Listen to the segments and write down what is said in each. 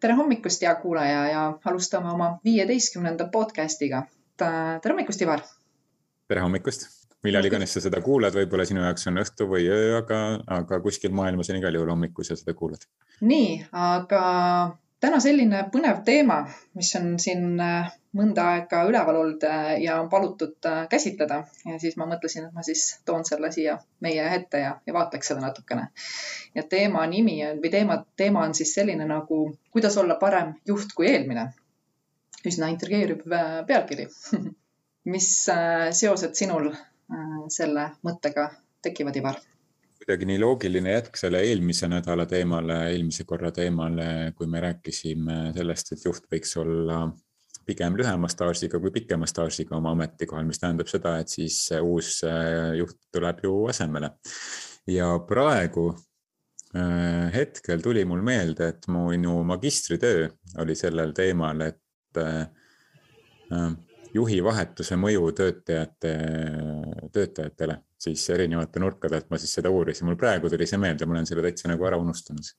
tere hommikust, hea kuulaja ja alustame oma viieteistkümnenda podcast'iga. tere hommikust, Ivar. tere hommikust, millal iganes sa seda kuulad, võib-olla sinu jaoks on õhtu või öö, aga, aga kuskil maailmas on igal juhul hommik, kui sa seda kuulad. nii, aga täna selline põnev teema, mis on siin mõnda aega üleval olnud äh, ja on palutud äh, käsitleda ja siis ma mõtlesin, et ma siis toon selle siia meie ette ja, ja vaatleks seda natukene. ja teema nimi on või teema, teema on siis selline nagu, kuidas olla parem juht kui eelmine. üsna intrigeeriv pealkiri mis seosed sinul selle mõttega tekivad, Ivar? kuidagi nii loogiline jätk selle eelmise nädala teemale, eelmise korra teemale, kui me rääkisime sellest, et juht võiks olla pigem lühema staažiga kui pikema staažiga oma ametikohal, mis tähendab seda, et siis uus äh, juht tuleb ju asemele. ja praegu äh, hetkel tuli mul meelde, et minu magistritöö oli sellel teemal, et äh, juhi vahetuse mõju töötajate, töötajatele siis erinevate nurkade alt ma siis seda uurisin, mul praegu tuli see meelde, ma olen selle täitsa nagu ära unustanud.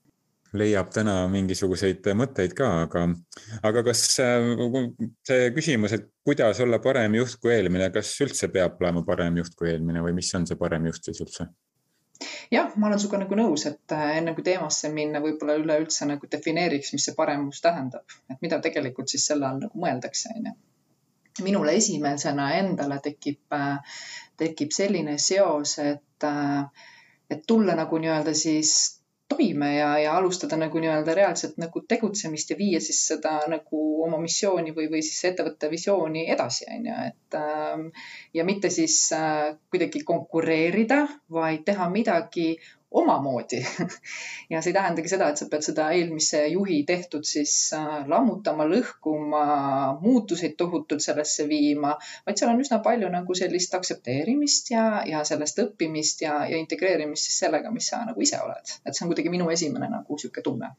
Leiab täna mingisuguseid mõtteid ka, aga, aga kas see küsimus, et kuidas olla parem juht kui eelmine, kas üldse peab olema parem juht kui eelmine või mis on see parem juht siis üldse? jah, ma olen sinuga nagu nõus, et äh, enne kui teemasse minna, võib-olla üleüldse nagu defineeriks, mis see paremus tähendab, et mida tegelikult siis selle all nagu mõeldakse, onju minule esimesena endale tekib, tekib selline seos, et, et tulla nagu nii-öelda siis toime ja, ja alustada nagu nii-öelda reaalselt nagu tegutsemist ja viia siis seda nagu oma missiooni või, või siis ettevõtte visiooni edasi, on ju, et ja mitte siis kuidagi konkureerida, vaid teha midagi omamoodi ja see ei tähendagi seda, et sa pead seda eelmise juhi tehtud siis äh, lammutama, lõhkuma, muutuseid tohutult sellesse viima, vaid seal on üsna palju nagu sellist aktsepteerimist ja, ja sellest õppimist ja, ja integreerimist siis sellega, mis sa nagu ise oled. et see on kuidagi minu esimene nagu sihuke tunne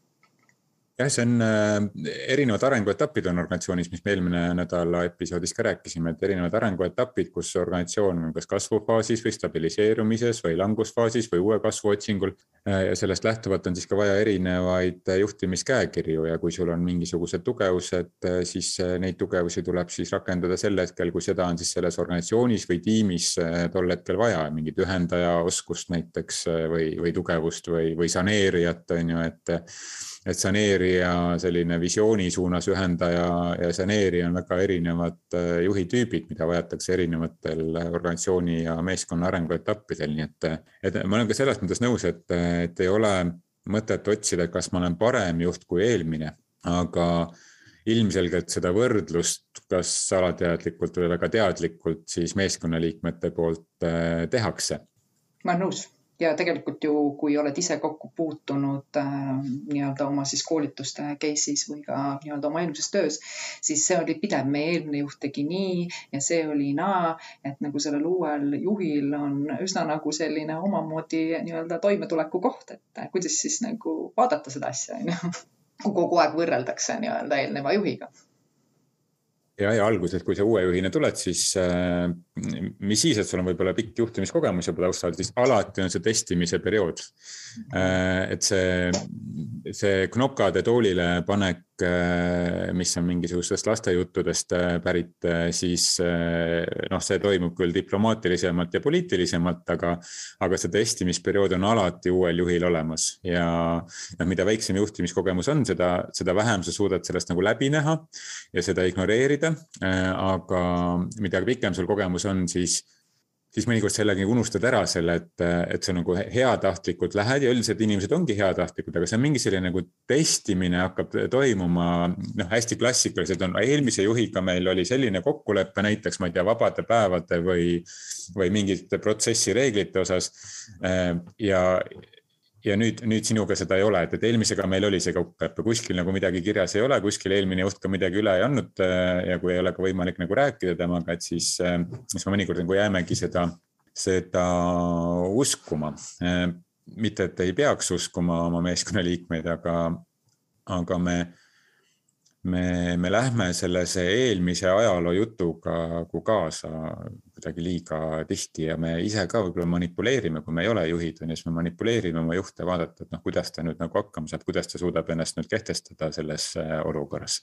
jah, see on äh, erinevad arenguetapid on organisatsioonis, mis me eelmine nädala episoodis ka rääkisime, et erinevad arenguetapid, kus organisatsioon on kas kasvufaasis või stabiliseerumises või langusfaasis või uue kasvu otsingul. Äh, ja sellest lähtuvalt on siis ka vaja erinevaid juhtimiskäekirju ja kui sul on mingisugused tugevused, äh, siis neid tugevusi tuleb siis rakendada sel hetkel, kui seda on siis selles organisatsioonis või tiimis tol hetkel vaja, mingit ühendaja oskust näiteks või, või tugevust või, või saneerijat on ju, et et saneerija selline visiooni suunas ühendaja ja saneerija on väga erinevad äh, juhitüübid, mida vajatakse erinevatel organisatsiooni ja meeskonna arenguetappidel, nii et, et ma olen ka selles mõttes nõus, et, et ei ole mõtet otsida, kas ma olen parem juht kui eelmine, aga ilmselgelt seda võrdlust, kas alateadlikult või väga teadlikult siis meeskonnaliikmete poolt äh, tehakse. ma olen nõus ja tegelikult ju, kui oled ise kokku puutunud äh, nii-öelda oma siis koolituste case'is või ka nii-öelda oma eelmises töös, siis see oli pidev, meie eelmine juht tegi nii ja see oli naa, et nagu sellel uuel juhil on üsna nagu selline omamoodi nii-öelda toimetuleku koht, et kuidas siis nagu vaadata seda asja, on ju. kui kogu aeg võrreldakse nii-öelda eelneva juhiga. Ja, ja alguses, kui sa uue juhina tuled, siis äh, mis siis, et sul on võib-olla pikk juhtimiskogemus juba taustal, siis alati on see testimise periood. Äh,. et see, see knokade toolile panek äh,, mis on mingisugustest lastejuttudest äh, pärit, siis noh, see toimub küll diplomaatilisemalt ja poliitilisemalt, aga, aga see testimisperiood on alati uuel juhil olemas. Ja noh, mida väiksem juhtimiskogemus on, seda, seda vähem sa suudad sellest nagu läbi näha ja seda ignoreerida. Aga mida pikem sul kogemus on, siis, siis mõnikord sellega unustad ära selle, et, et sa nagu heatahtlikult lähed ja üldiselt inimesed ongi heatahtlikud, aga see on mingi selline nagu testimine hakkab toimuma. noh, hästi klassikaliselt on, eelmise juhiga meil oli selline kokkulepe näiteks, ma ei tea, vabade päevade või, või mingite protsessi reeglite osas. Äh, ja ja nüüd, nüüd sinuga seda ei ole, et, et eelmisega meil oli see kokkulepe, kuskil nagu midagi kirjas ei ole, kuskil eelmine juht ka midagi üle ei andnud äh, ja kui ei ole ka võimalik nagu rääkida temaga, et siis, äh, siis me mõnikord nagu jäämegi seda, seda uskuma. Äh, mitte, et ei peaks uskuma oma meeskonnaliikmeid, aga, aga me me, me lähme sellise eelmise ajaloo jutuga nagu kaasa kuidagi liiga tihti ja me ise ka võib-olla manipuleerime, kui me ei ole juhid, on ju, siis me manipuleerime oma juhte, vaadata, et noh, kuidas ta nüüd nagu hakkama saab, kuidas ta suudab ennast nüüd kehtestada selles äh, olukorras.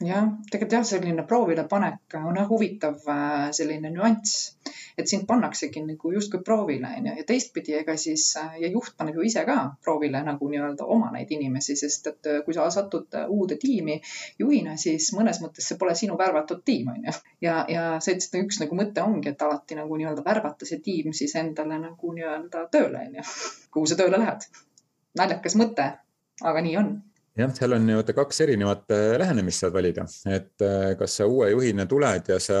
Jah, tegelikult jah, selline proovilepanek on jah huvitav äh, selline nüanss, et sind pannaksegi nagu justkui proovile onju ja teistpidi, ega siis äh, ja juht paneb ju ise ka proovile nagu nii-öelda oma neid inimesi, sest et äh, kui sa satud uude tiimi juhina, siis mõnes mõttes see pole sinu värvatud tiim onju. ja, ja see, et üks nagu mõte ongi, et alati nagu nii-öelda värvata see tiim siis endale nagu nii-öelda tööle onju, kuhu sa tööle lähed. naljakas mõte, aga nii on jah, seal on ju kaks erinevat äh, lähenemist saad valida, et äh, kas sa uue juhina tuled ja sa,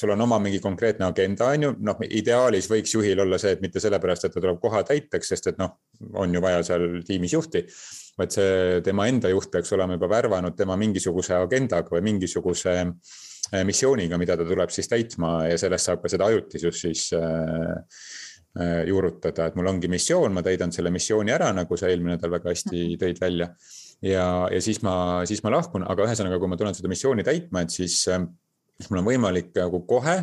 sul on oma mingi konkreetne agenda, on ju, noh, ideaalis võiks juhil olla see, et mitte sellepärast, et ta tuleb koha täiteks, sest et noh, on ju vaja seal tiimis juhti, vaid see tema enda juht peaks olema juba värvanud tema mingisuguse agendaga või mingisuguse äh, missiooniga, mida ta tuleb siis täitma. Ja sellest saab ka seda ajutisust siis juurutada, et mul ongi missioon, ma täidan selle missiooni ära, nagu sa eelmine nädal väga hästi tõid välja ja, ja siis ma, siis ma lahkun, aga ühesõnaga, kui ma tulen seda missiooni täitma, et siis, ähm, siis mul on võimalik nagu kohe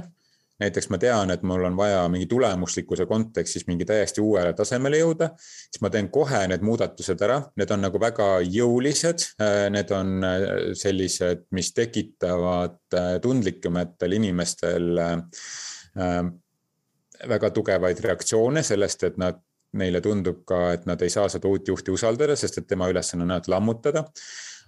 näiteks ma tean, et mul on vaja mingi tulemuslikkuse kontekstis mingi täiesti uuele tasemele jõuda, siis ma teen kohe need muudatused ära, need on nagu väga jõulised. Äh, need on äh, sellised, mis tekitavad äh, tundlikumatel inimestel väga tugevaid reaktsioone sellest, et nad neile tundub ka, et nad ei saa seda uut juhti usaldada, sest et tema ülesanne on ainult lammutada.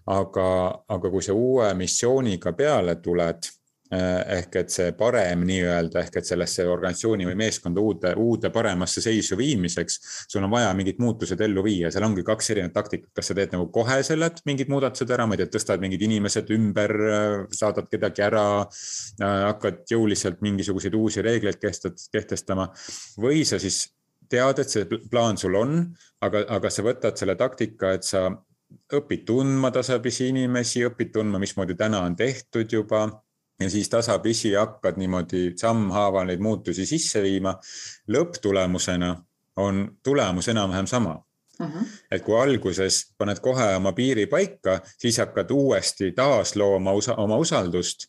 aga, aga kui sa uue missiooniga peale tuled eh, ehk et see parem nii-öelda ehk et sellesse organisatsiooni või meeskonda uude, uude paremasse seisu viimiseks, sul on vaja mingid muutused ellu viia, seal ongi kaks erinevat taktikat, kas sa teed nagu kohe selle, mingid muudatused ära, ma ei tea, tõstad mingid inimesed ümber, saadad kedagi ära, hakkad jõuliselt mingisuguseid uusi reegleid kehtestama? Või sa siis tead, et see plaan sul on, aga, aga sa võtad selle taktika, et sa õpid tundma tasapisi inimesi, õpid tundma, mismoodi täna on tehtud juba ja siis tasapisi hakkad niimoodi sammhaaval neid muutusi sisse viima. lõpptulemusena on tulemus enam-vähem sama Uh mhm. -huh. et kui alguses paned kohe oma piiri paika, siis hakkad uuesti taaslooma oma usaldust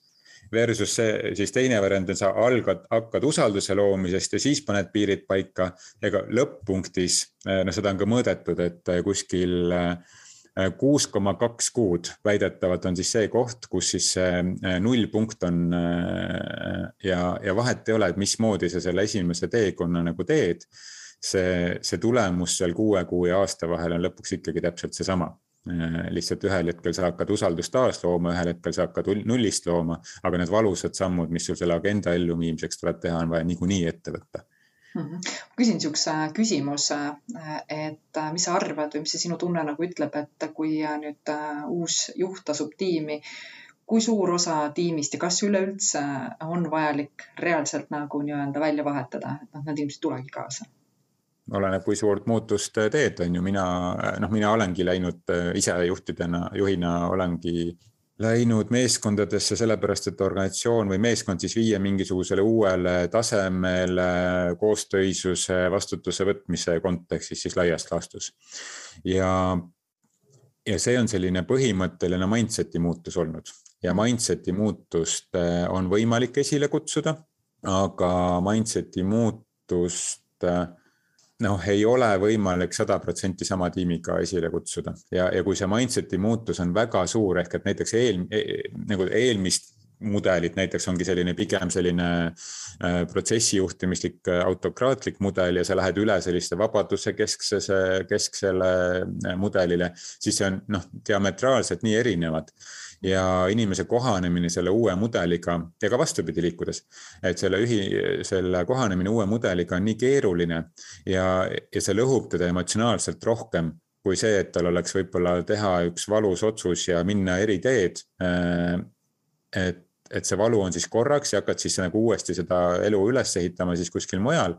Versus see siis teine variant on, sa algad, hakkad usalduse loomisest ja siis paned piirid paika. ega lõpp-punktis, eh, no seda on ka mõõdetud, et eh, kuskil eh, kuus koma kaks kuud väidetavalt on siis see koht, kus siis see nullpunkt on. ja, ja vahet ei ole, et mismoodi sa selle esimese teekonna nagu teed. see, see tulemus seal kuue kuu ja aasta vahel on lõpuks ikkagi täpselt seesama lihtsalt ühel hetkel sa hakkad usaldust taaslooma, ühel hetkel sa hakkad nullist looma, aga need valusad sammud, mis sul selle agenda elluviimiseks tuleb teha, on vaja niikuinii ette võtta. -hmm. küsin niisuguse küsimuse, et mis sa arvad või mis see sinu tunne nagu ütleb, et kui nüüd uus juht asub tiimi, kui suur osa tiimist ja kas üleüldse on vajalik reaalselt nagu nii-öelda välja vahetada, et noh, need inimesed ei tulegi kaasa? Oleneb, kui suurt muutust teed, on ju, mina, noh, mina olengi läinud äh, ise juhtidena, juhina olengi läinud meeskondadesse sellepärast, et organisatsioon või meeskond siis viia mingisugusele uuele tasemele koostöisuse, vastutuse võtmise kontekstis siis laias laastus. ja, ja see on selline põhimõtteline mindset'i muutus olnud ja mindset'i muutust äh, on võimalik esile kutsuda, aga mindset'i muutust äh, noh, ei ole võimalik sada protsenti sama tiimiga esile kutsuda. Ja, ja kui see mindset'i muutus on väga suur, ehk et näiteks eel, e, nagu eelmist mudelit näiteks ongi selline pigem selline äh, protsessijuhtimislik äh, autokraatlik mudel ja sa lähed üle selliste vabaduse kesksese, kesksele äh, mudelile, siis see on noh, diametraalselt nii erinevad ja inimese kohanemine selle uue mudeliga ja ka vastupidi liikudes. et selle ühi-, selle kohanemine uue mudeliga on nii keeruline ja, ja see lõhub teda emotsionaalselt rohkem kui see, et tal oleks võib-olla teha üks valus otsus ja minna eri teed. Et, et see valu on siis korraks ja hakkad siis nagu uuesti seda elu üles ehitama siis kuskil mujal.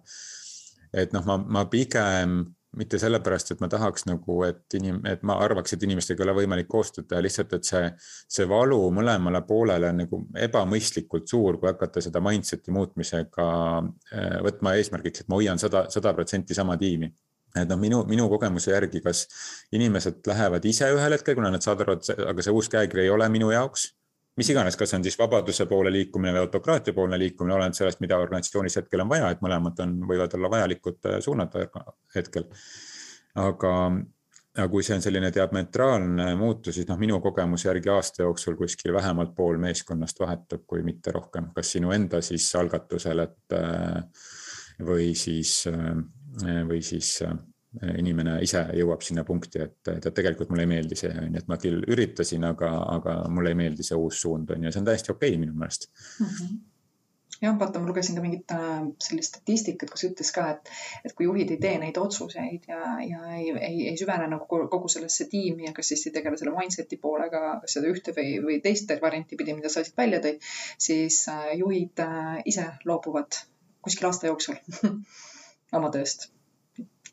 et noh, ma, ma pigem mitte sellepärast, et ma tahaks nagu, et inim-, et ma arvaks, et inimestega ei ole võimalik koostööd teha, lihtsalt, et see, see valu mõlemale poolele on nagu ebamõistlikult suur, kui hakata seda mindset'i muutmisega äh, võtma eesmärgiks, et ma hoian sada, sada protsenti sama tiimi. et noh, minu, minu kogemuse järgi, kas inimesed lähevad ise ühel hetkel, kuna nad saavad aru, et aga see uus käekiri ei ole minu jaoks mis iganes, kas on siis vabaduse poole liikumine või autokraatia poole liikumine, oleneb sellest, mida organisatsioonis hetkel on vaja, et mõlemad on, võivad olla vajalikud äh, suunad hetkel. aga, aga kui see on selline diametraalne muutus, siis noh, minu kogemuse järgi aasta jooksul kuskil vähemalt pool meeskonnast vahetub, kui mitte rohkem, kas sinu enda siis algatusel, et äh, või siis, äh, või siis inimene ise jõuab sinna punkti, et, et tegelikult mulle ei meeldi see, on ju, et ma küll üritasin, aga, aga mulle ei meeldi see uus suund, on ju, see on täiesti okei okay, minu meelest mm. -hmm jah, vaata, ma lugesin ka mingit äh, sellist statistikat, kus ütles ka, et, et kui juhid ei tee neid otsuseid ja, ja ei, ei, ei süvene nagu kogu sellesse tiimi ja kas siis ei tegele selle mindset'i poolega, kas seda ühte või, või teist varianti pidi, mida sa siit välja tõid, siis äh, juhid äh, ise loobuvad kuskil aasta jooksul oma tööst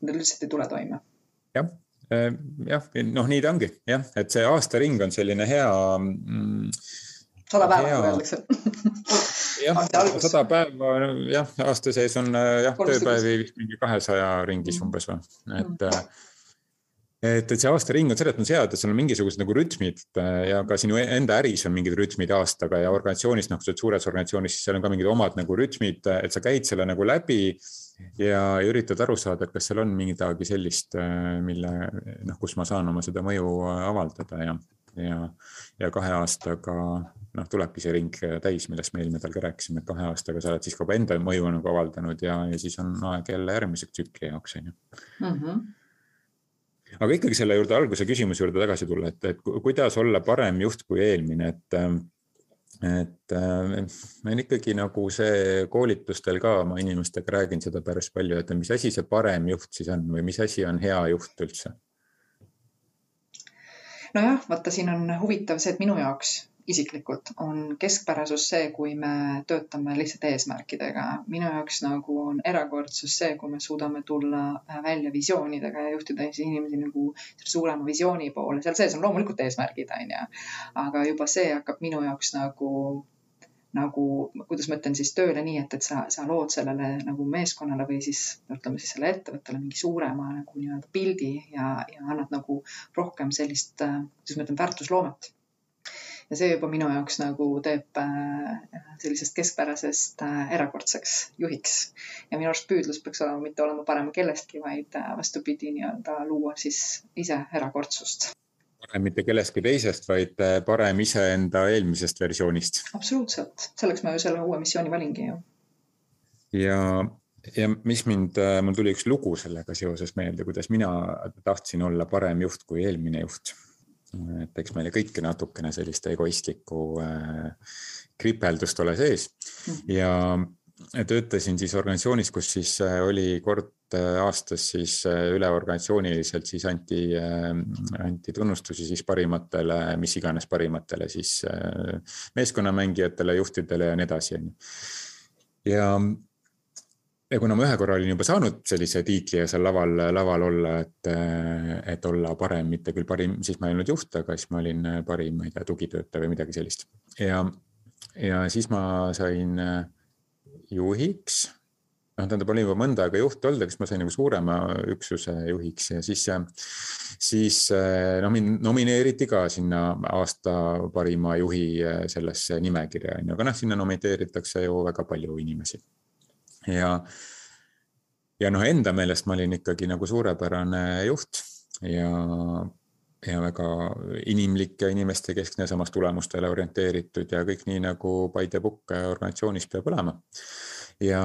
Need lihtsalt ei tule toime. jah, äh, jah, noh, nii ta ongi jah, et see aastaring on selline hea mm,. sada päeva nagu öeldakse jah, sada päeva, jah, aasta sees on äh, jah, tööpäevi vist mingi kahesaja ringis mm. umbes või, et mm et, et see aastaring on selles mõttes hea, et sul on mingisugused nagu rütmid ja ka sinu enda äris on mingid rütmid aastaga ja organisatsioonis, noh, kui sa oled suures organisatsioonis, siis seal on ka mingid omad nagu rütmid, et sa käid selle nagu läbi ja üritad aru saada, et kas seal on midagi sellist, äh, mille noh, kus ma saan oma seda mõju äh, avaldada ja, ja, ja kahe aastaga noh, tulebki see ring täis, millest me eelmine nädal ka rääkisime, et kahe aastaga sa oled siis ka enda mõju nagu avaldanud ja, ja siis on aeg jälle järgmise tsükli jaoks, on ju mhm. aga ikkagi selle juurde, alguse küsimuse juurde tagasi tulla, et, et kuidas olla parem juht kui eelmine, et ähm, et äh, meil ikkagi nagu see koolitustel ka ma inimestega räägin seda päris palju, et mis asi see parem juht siis on või mis asi on hea juht üldse? nojah, vaata, siin on huvitav see, et minu jaoks isiklikult on keskpärasus see, kui me töötame lihtsalt eesmärkidega. minu jaoks nagu on erakordsus see, kui me suudame tulla äh, välja visioonidega ja juhtida inimesi nagu selle suurema visiooni poole. seal sees on loomulikult eesmärgid, onju. aga juba see hakkab minu jaoks nagu nagu, kuidas ma ütlen siis tööle nii, et, et sa, sa lood sellele nagu meeskonnale või siis ütleme siis sellele ettevõttele mingi suurema nagu nii-öelda pildi ja, ja annad nagu rohkem sellist, äh, kuidas ma ütlen, väärtusloomet ja see juba minu jaoks nagu teeb äh, sellisest keskpärasest äh, erakordseks juhiks. ja minu arust püüdlus peaks olema mitte olema parem kellestki, vaid äh, vastupidi, nii-öelda luua siis ise erakordsust parem mitte kellestki teisest, vaid parem iseenda eelmisest versioonist. absoluutselt, selleks ma ju selle uue missiooni valingi ju. ja, ja mis mind, mul tuli üks lugu sellega seoses meelde, kuidas mina tahtsin olla parem juht kui eelmine juht et eks meile kõike natukene sellist egoistlikku äh, kripeldust ole sees mhm. ja töötasin siis organisatsioonis, kus siis äh, oli kord äh, aastas siis äh, üleorganisatsiooniliselt siis anti, anti tunnustusi siis parimatele, mis iganes parimatele siis meeskonnamängijatele, juhtidele ja nii edasi, on ju. ja ja kuna ma ühe korra olin juba saanud sellise tiitli ja seal laval, laval olla, et, et olla parem, mitte küll parim, siis ma ei olnud juht, aga siis ma olin parim, ma ei tea, tugitöötaja või midagi sellist. ja, ja siis ma sain juhiks. noh, tähendab, olin juba mõnda aega juht olnud, aga siis ma sain nagu suurema üksuse juhiks ja siis, siis noh, mind nomineeriti ka sinna aasta parima juhi sellesse nimekirja, on ju, aga noh, sinna nomiteeritakse ju väga palju inimesi ja, ja noh, enda meelest ma olin ikkagi nagu suurepärane juht ja, ja väga inimlik ja inimestekeskne, samas tulemustele orienteeritud ja kõik nii nagu by the book organisatsioonis peab olema. ja,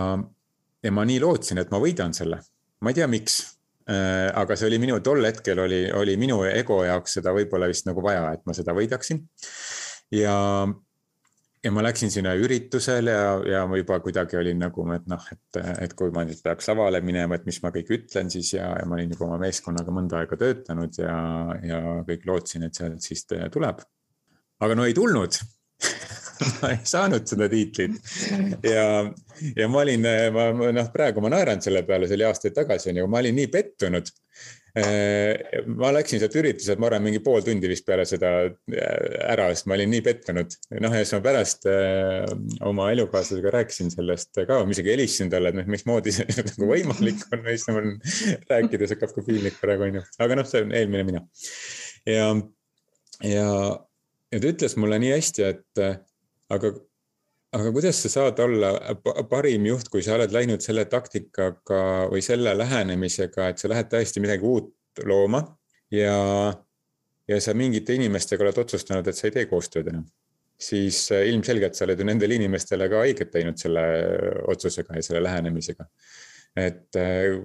ja ma nii lootsin, et ma võidan selle, ma ei tea, miks äh, aga see oli minu, tol hetkel oli, oli minu ego jaoks seda võib-olla vist nagu vaja, et ma seda võidaksin. ja, ja ma läksin sinna üritusele ja, ja ma juba kuidagi olin nagu, et noh, et, et kui ma nüüd peaks lavale minema, et mis ma kõik ütlen siis ja, ja ma olin juba oma meeskonnaga mõnda aega töötanud ja, ja kõik lootsin, et sealt siis tuleb. aga no ei tulnud ma ei saanud seda tiitlit ja, ja ma olin, ma noh, praegu ma naeran selle peale, see oli aastaid tagasi on ju, ma olin nii pettunud ma läksin sealt ürituselt, ma arvan, mingi pool tundi vist peale seda äh, ära, sest ma olin nii pettunud. noh, ja siis ma pärast äh, oma elukaaslasega rääkisin sellest ka, ma isegi helistasin talle, et noh, mismoodi see nagu võimalik on, siis mul rääkides hakkab ka piinlik praegu onju, aga noh, see on eelmine mina. ja, ja, ja ta ütles mulle nii hästi, et aga aga kuidas sa saad olla parim juht, kui sa oled läinud selle taktikaga või selle lähenemisega, et sa lähed täiesti midagi uut looma ja, ja sa mingite inimestega oled otsustanud, et sa ei tee koostööd enam. siis äh, ilmselgelt sa oled ju nendele inimestele ka haiget teinud selle otsusega ja selle lähenemisega. et äh,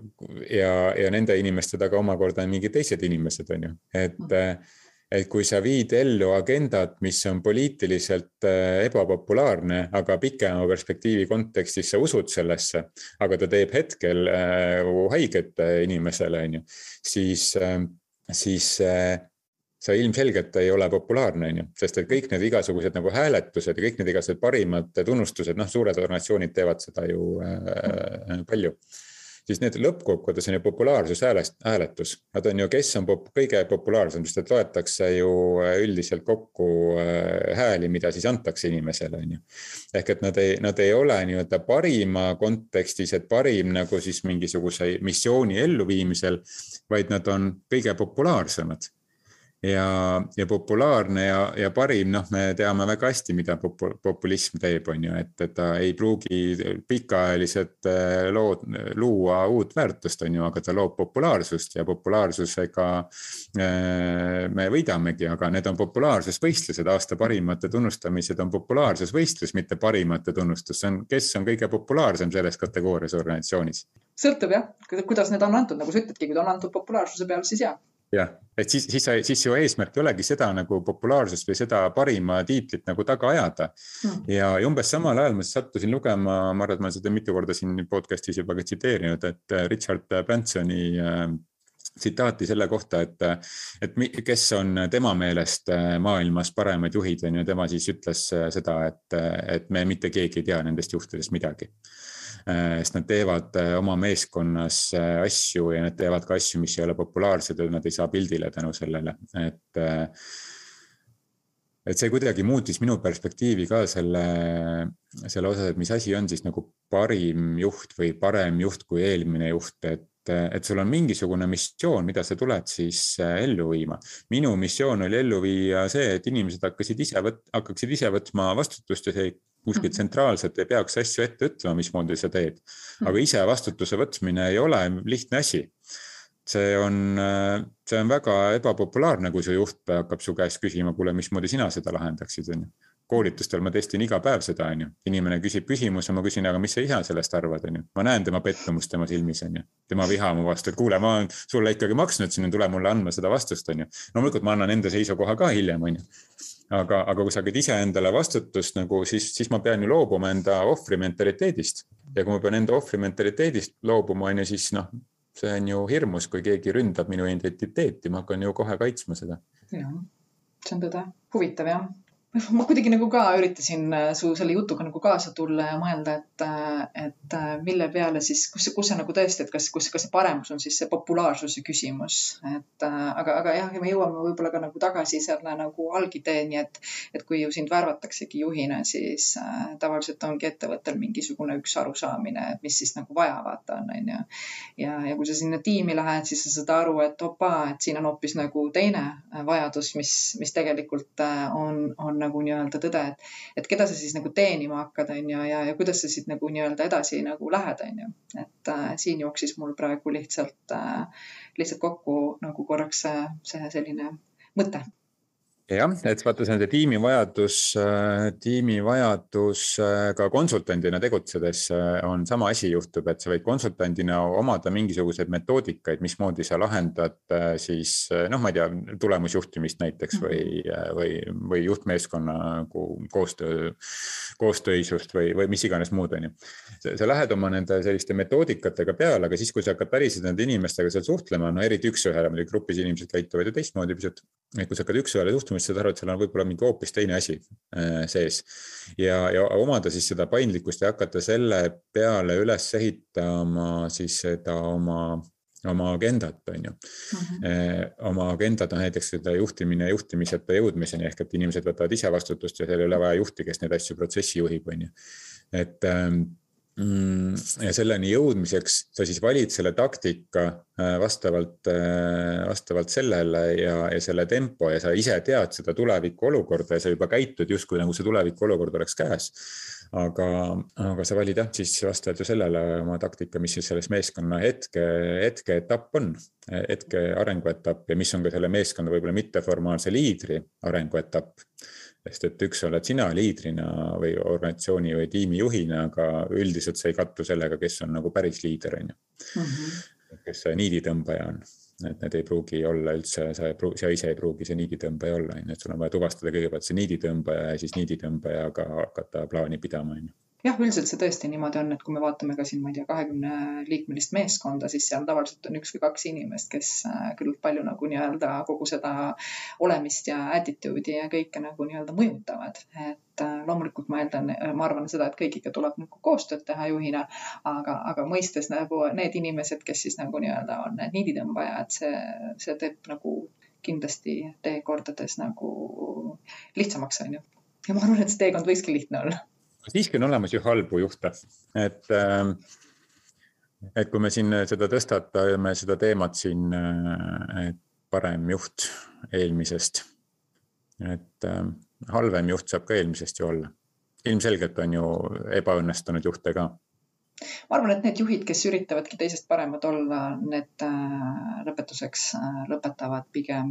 ja, ja nende inimeste taga omakorda on mingid teised inimesed, on ju, et mm et kui sa viid ellu agendat, mis on poliitiliselt äh, ebapopulaarne, aga pikema perspektiivi kontekstis sa usud sellesse, aga ta teeb hetkel äh, haiget inimesele, on ju, siis, äh, siis sa ilmselgelt ei ole populaarne, on ju, sest et kõik need igasugused nagu hääletused ja kõik need igasugused parimad tunnustused, noh, suured organisatsioonid teevad seda ju äh, palju siis need lõppkokkuvõttes on ju populaarsushääletus. Nad on ju, kes on pop, kõige populaarsem, sest et loetakse ju äh, üldiselt kokku äh, hääli, mida siis antakse inimesele, on ju. ehk et nad ei, nad ei ole nii-öelda parima kontekstis, et parim nagu siis mingisuguse missiooni elluviimisel, vaid nad on kõige populaarsemad ja, ja populaarne ja, ja parim, noh, me teame väga hästi, mida populism teeb, on ju, et, ta ei pruugi pikaajaliselt äh, lood, luua uut väärtust, on ju, aga ta loob populaarsust ja populaarsusega äh, me võidamegi, aga need on populaarsusvõistlused, aasta parimate tunnustamised on populaarsusvõistlus, mitte parimate tunnustus, see on, kes on kõige populaarsem selles kategoorias organisatsioonis. sõltub jah, kuidas need on antud, nagu sa ütledki, kui ta on antud populaarsuse peale, siis jah jah, et siis, siis, siis ju eesmärk ei olegi seda nagu populaarsust või seda parima tiitlit nagu taga ajada. Mm.. ja, ja umbes samal ajal ma sattusin lugema, ma arvan, et ma olen seda mitu korda siin podcast'is juba ka tsiteerinud, et äh, Richard Bransoni äh, tsitaati selle kohta, et, et kes on tema meelest äh, maailmas paremad juhid on ju, tema siis ütles äh, seda, et, et me mitte keegi ei tea nendest juhtidest midagi. Äh, sest nad teevad äh, oma meeskonnas äh, asju ja nad teevad ka asju, mis ei ole populaarsed ja nad ei saa pildile tänu sellele, et et see kuidagi muutis minu perspektiivi ka selle, selle osas, et mis asi on siis nagu parim juht või parem juht kui eelmine juht, et et sul on mingisugune missioon, mida sa tuled siis ellu viima. minu missioon oli ellu viia see, et inimesed hakkasid ise võt-, hakkaksid ise võtma vastutust ja see kuskilt mhm. tsentraalselt ei peaks asju ette ütlema, mismoodi sa teed. aga mhm. ise vastutuse võtmine ei ole lihtne asi. see on, see on väga ebapopulaarne, kui su juht hakkab su käest küsima, kuule, mismoodi sina seda lahendaksid, on ju koolitustel ma testin iga päev seda, on ju. inimene küsib küsimuse, ma küsin, aga mis sa ise sellest arvad, on ju. ma näen tema pettumust tema silmis, on ju. tema viha mu vastu, et kuule, ma olen sulle ikkagi maksnud siin, tule mulle andma seda vastust, on ju. loomulikult ma annan enda seisukoha ka hiljem, on ju aga, aga kui sa hakkad iseendale vastutust nagu, siis, siis ma pean ju loobuma enda ohvri mentaliteedist. ja kui ma pean enda ohvri mentaliteedist loobuma, on ju, siis noh, see on ju hirmus, kui keegi ründab minu identiteeti, ma hakkan ju kohe kaitsma seda. jah, see on tõde, huvitav jah ma kuidagi nagu ka üritasin äh, su selle jutuga nagu kaasa tulla ja mõelda, et, äh, et äh, mille peale siis, kus, kus see nagu tõesti, et kas, kus, kas see paremus on siis see populaarsuse küsimus, et aga, aga jah, me jõuame võib-olla ka nagu tagasi selle nagu algideeni, et, et kui ju sind värvataksegi juhina, siis äh, tavaliselt ongi ettevõttel mingisugune üks arusaamine, et mis siis nagu vaja vaata on, on ju. ja, ja kui sa sinna tiimi lähed, siis sa saad aru, et opaa, et siin on hoopis nagu teine vajadus, mis, mis tegelikult on, on nagu nii-öelda tõde, et, et keda sa siis nagu teenima hakkad, on ju, ja, ja kuidas sa siit nagu nii-öelda edasi nagu lähed, on ju. et äh, siin jooksis mul praegu lihtsalt äh,, lihtsalt kokku nagu korraks see, see selline mõte jah, et vaata, see on see tiimi vajadus, äh, tiimi vajadus äh, ka konsultandina tegutsedes äh, on sama asi juhtub, et sa võid konsultandina omada mingisuguseid metoodikaid, mismoodi sa lahendad siis noh, ma ei tea, tulemusjuhtimist näiteks või, või, või juhtmeeskonna nagu koostöö, koostöisust või, või mis iganes muud, on ju. sa lähed oma nende selliste metoodikatega peale, aga siis, kui sa hakkad päriselt nende inimestega seal suhtlema, no eriti üks-ühele, muidugi grupis inimesed käituvad ju teistmoodi pisut. et kui sa hakkad üks-ühele suhtlema, siis saad aru, et seal on võib-olla mingi hoopis teine asi äh, sees. ja, ja omada siis seda paindlikkust ja hakata selle peale üles ehitama siis seda oma oma agendat, on ju mm. -hmm. oma agendat on näiteks seda juhtimine juhtimiseta jõudmiseni ehk et inimesed võtavad ise vastutust ja seal ei ole vaja juhti, kes neid asju protsessi juhib, on ju. et ähm, ja selleni jõudmiseks sa siis valid selle taktika äh, vastavalt, äh, vastavalt sellele ja, ja selle tempo ja sa ise tead seda tuleviku olukorda ja sa juba käitud justkui nagu see tuleviku olukord oleks käes aga, aga sa valid jah, siis vastavalt ju sellele oma taktika, mis siis selles meeskonna hetke, hetkeetapp on, hetke arenguetapp ja mis on ka selle meeskonna võib-olla mitteformaalse liidri arenguetapp. Sest et üks oled sina liidrina või organisatsiooni või tiimi juhina, aga üldiselt see ei kattu sellega, kes on nagu päris liider, on ju. Mhm. kes see niiditõmbaja on et need ei pruugi olla üldse, sa ei pruugi, sa ise ei pruugi see niiditõmbaja olla, on ju, et sul on vaja tuvastada kõigepealt see niiditõmbaja ja siis niiditõmbajaga hakata plaani pidama, on ju jah, üldiselt see tõesti niimoodi on, et kui me vaatame ka siin, ma ei tea, kahekümne liikmelist meeskonda, siis seal tavaliselt on üks või kaks inimest, kes äh, küllalt palju nagu nii-öelda kogu seda olemist ja attitude'i ja kõike nagu nii-öelda mõjutavad. et äh, loomulikult ma eeldan, ma arvan seda, et kõigiga tuleb nagu koostööd teha juhina, aga, aga mõistes nagu need inimesed, kes siis nagu nii-öelda on need niiditõmbajad, see, see teeb nagu kindlasti teekordades nagu lihtsamaks, on ju. ja ma arvan, et see teekond võikski lihtne olla. Siiski on olemas ju halbu juhte, et äh, et kui me siin seda tõstatame, seda teemat siin, äh, et parem juht eelmisest, et äh, halvem juht saab ka eelmisest ju olla. ilmselgelt on ju ebaõnnestunud juhte ka. ma arvan, et need juhid, kes üritavadki teisest paremad olla, need äh, lõpetuseks äh, lõpetavad pigem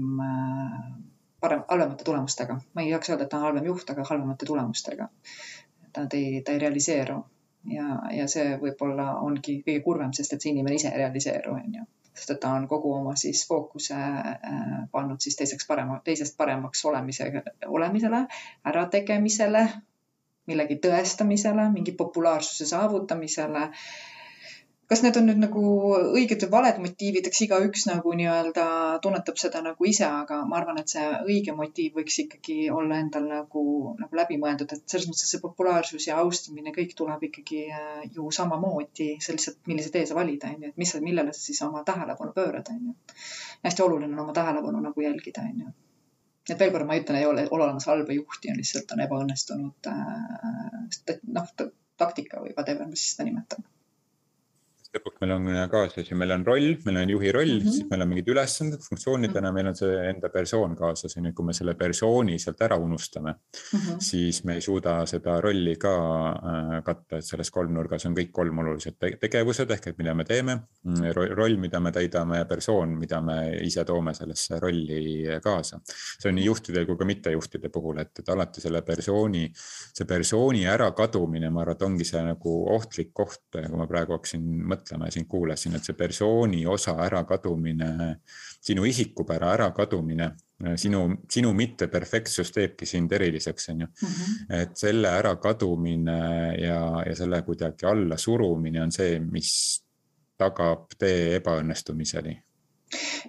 parem, halvemate tulemustega. ma ei jaksa öelda, et ta on halvem juht, aga halvemate tulemustega. Nad ei, ta ei realiseeru. Ja, ja see võib-olla ongi kõige kurvem, sest et see inimene ise ei realiseeru, on ju. Sest et ta on kogu oma siis fookuse äh, pannud siis teiseks parema, teisest paremaks olemise, olemisele, ärategemisele, millegi tõestamisele, mingi populaarsuse saavutamisele kas need on nüüd nagu õiged või valed motiivid, eks igaüks nagu nii-öelda tunnetab seda nagu ise, aga ma arvan, et see õige motiiv võiks ikkagi olla endal nagu, nagu läbimõeldud, et selles mõttes see populaarsus ja austamine, kõik tuleb ikkagi äh, ju samamoodi, see lihtsalt, millise tee sa valid, on ju, et mis, millele sa siis oma tähelepanu pöörad, on ju. hästi oluline on oma tähelepanu nagu jälgida, on ju. Et veel kord ma ütlen, ei ole, ole olemas halba juhti, on lihtsalt on ebaõnnestunud äh, noh, taktika või whatever me siis seda nimetame lõpuks meil on kaasas ju, meil on roll, meil on juhi roll mm, -hmm. siis meil on mingid ülesanded, funktsioonidena meil on see enda persoon kaasas ja nüüd, kui me selle persooni sealt ära unustame mm, -hmm. siis me ei suuda seda rolli ka äh, katta, et selles kolmnurgas on kõik kolm olulised tegevused ehk et mida me teeme, mm, roll, mida me täidame ja persoon, mida me ise toome sellesse rolli kaasa. see on nii juhtidel kui ka mittejuhtide puhul, et, et alati selle persooni, see persooni ärakadumine, ma arvan, et ongi see nagu ohtlik koht, kui ma praegu hakkasin mõtlema mõtlema ja sind kuulasin, et see persooni osa ärakadumine, sinu isikupära ärakadumine, sinu, sinu mitteperfektsus teebki sind eriliseks, on ju. -hmm. et selle ärakadumine ja, ja selle kuidagi alla surumine on see, mis tagab tee ebaõnnestumiseni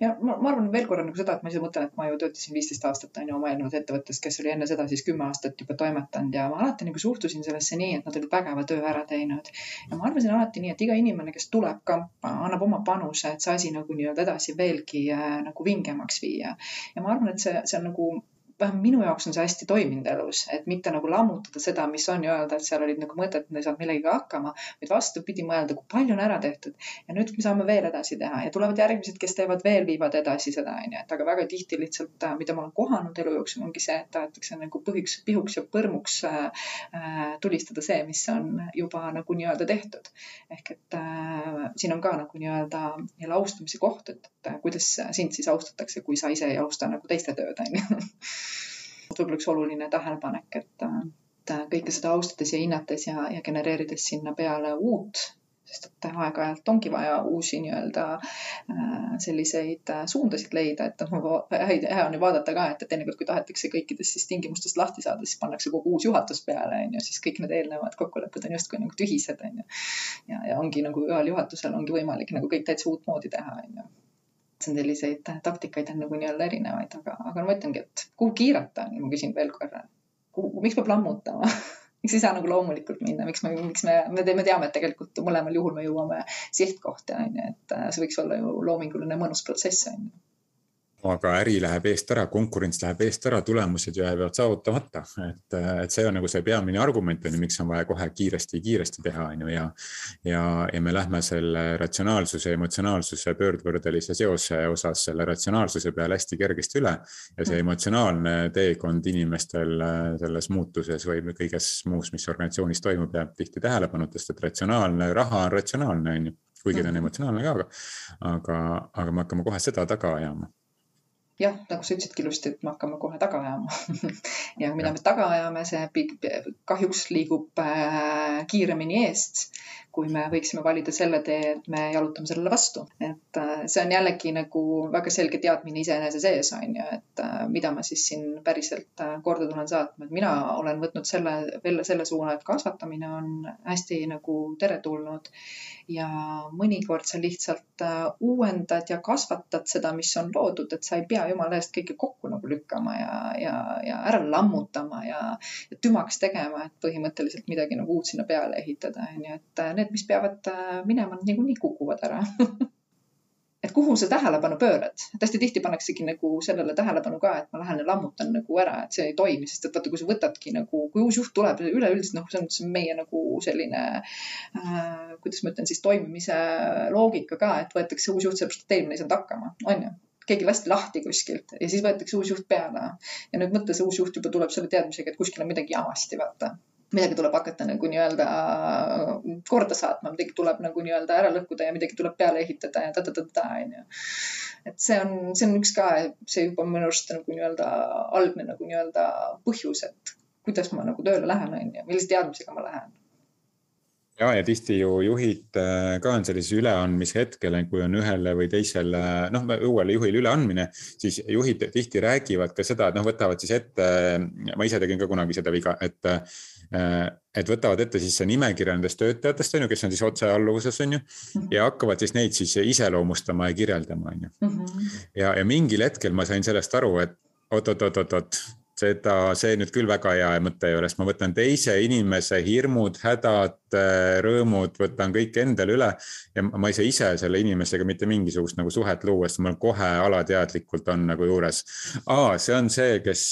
ja ma, ma arvan veel korra nagu seda, et ma ise mõtlen, et ma ju töötasin viisteist aastat on ju oma eelnevas ettevõttes, kes oli enne seda siis kümme aastat juba toimetanud ja ma alati nagu suhtusin sellesse nii, et nad olid vägeva töö ära teinud. ja ma arvasin alati nii, et iga inimene, kes tuleb kampa, annab oma panuse, et see asi nagu nii-öelda edasi veelgi äh, nagu vingemaks viia. ja ma arvan, et see, see on nagu vähemalt minu jaoks on see hästi toiminud elus, et mitte nagu lammutada seda, mis on ja öelda, et seal olid nagu mõtted, et ei saanud millegagi hakkama, vaid vastupidi mõelda, kui palju on ära tehtud. Ja nüüd me saame veel edasi teha ja tulevad järgmised, kes teevad veel, viivad edasi seda, onju, et aga väga tihti lihtsalt, äh, mida ma olen kohanud elu jooksul, ongi see, et tahetakse nagu põhiks, pihuks ja põrmuks äh, äh, tulistada see, mis on juba nagu nii-öelda tehtud. ehk et äh, siin on ka nagu nii-öelda jälle austamise koht, et, et kuidas sind siis austatakse, kui sa ise ei austa nagu teiste tööd, onju võib-olla üks oluline tähelepanek, et, et kõike seda austades ja hinnates ja, ja genereerides sinna peale uut, sest et aeg-ajalt ongi vaja uusi nii-öelda äh, selliseid äh, suundasid leida, et noh, hea on ju vaadata ka, et teinekord, kui tahetakse kõikidest siis tingimustest lahti saada, siis pannakse kogu uus juhatus peale, on ju, siis kõik need eelnevad kokkulepped on justkui nagu tühised, on ju. ja, ja ongi nagu ühel juhatusel ongi võimalik nagu kõik täitsa uutmoodi teha, on ju see on selliseid taktikaid on nagu nii-öelda erinevaid, aga, aga ma ütlengi, et kuhu kiirata, ma küsin veel korra. kuhu, miks peab lammutama? Miks ei saa nagu loomulikult minna, miks me, miks me, me teeme, teame, et tegelikult mõlemal juhul me jõuame sihtkohta, on ju, et see võiks olla ju loominguline mõnus protsess, on ju aga äri läheb eest ära, konkurents läheb eest ära, tulemused jäävad saavutamata, et, et see on nagu see peamine argument on ju, miks on vaja kohe kiiresti, kiiresti teha, on ju, ja. ja, ja me lähme selle ratsionaalsuse, emotsionaalsuse pöördvõrdelise seose osas selle ratsionaalsuse peale hästi kergesti üle. ja see emotsionaalne teekond inimestel selles muutuses või kõiges muus, mis organisatsioonis toimub, jääb tihti tähelepanuta, sest et ratsionaalne raha on ratsionaalne, on ju kuigi ta on emotsionaalne ka, aga, aga, aga me hakkame kohe seda taga ajama jah, nagu sa ütlesidki ilusti, et me hakkame kohe taga ajama. Ja mida me taga ajame, see kahjuks liigub äh, kiiremini eest, kui me võiksime valida selle tee, et me jalutame sellele vastu. et äh, see on jällegi nagu väga selge teadmine iseenese sees on ju, et äh, mida ma siis siin päriselt korda tulen saatma, et mina olen võtnud selle, jälle selle suuna, et kasvatamine on hästi nagu teretulnud. Ja mõnikord sa lihtsalt äh, uuendad ja kasvatad seda, mis on loodud, et sa ei pea jumala eest kõike kokku nagu lükkama ja, ja, ja ära lammutama ja, ja tümaks tegema, et põhimõtteliselt midagi nagu uut sinna peale ehitada, onju, et äh, need, mis peavad äh, minema, niikuinii kukuvad ära. Et kuhu sa tähelepanu pöörad, et hästi tihti pannaksegi nagu sellele tähelepanu ka, et ma lähen ja lammutan nagu ära, et see ei toimi, sest et vaata, kui sa võtadki nagu, kui uus juht tuleb üleüldiselt noh, see on, see on meie nagu selline äh,, kuidas ma ütlen siis toimimise loogika ka, et võetakse uus juht sellepärast, et eelmine ei saanud hakkama, on ju. Keegi lasti lahti kuskilt ja siis võetakse uus juht peale. ja nüüd mõtle, see uus juht juba tuleb selle teadmisega, et kuskil on midagi jamasti, vaata midagi tuleb hakata nagu nii-öelda korda saatma, midagi tuleb nagu nii-öelda ära lõhkuda ja midagi tuleb peale ehitada ja ta-ta-ta-ta onju. et see on, see on üks ka, see juba minu arust nagu nii-öelda algne nagu nii-öelda põhjus, et kuidas ma nagu tööle lähen onju, millise teadmisega ma lähen ja, ja tihti ju juhid äh, ka on sellises üleandmise hetkel, kui on ühele või teisele, noh, uuele juhile üleandmine, siis juhid tihti räägivad ka seda, et noh, võtavad siis ette, ma ise tegin ka kunagi seda viga, et Äh, et võtavad ette siis see nimekirja nendest töötajatest, on ju, kes on siis otsealluvuses, on ju. Mhm. ja hakkavad siis neid siis iseloomustama ja kirjeldama, on ju. Mhm. ja, ja mingil hetkel ma sain sellest aru, et oot-oot-oot-oot, seda, see nüüd küll väga hea mõte ei ole, sest ma võtan teise inimese hirmud, hädad, rõõmud, võtan kõik endale üle. ja ma ei saa ise selle inimesega mitte mingisugust nagu suhet luua, sest mul kohe alateadlikult on nagu juures. aa, see on see, kes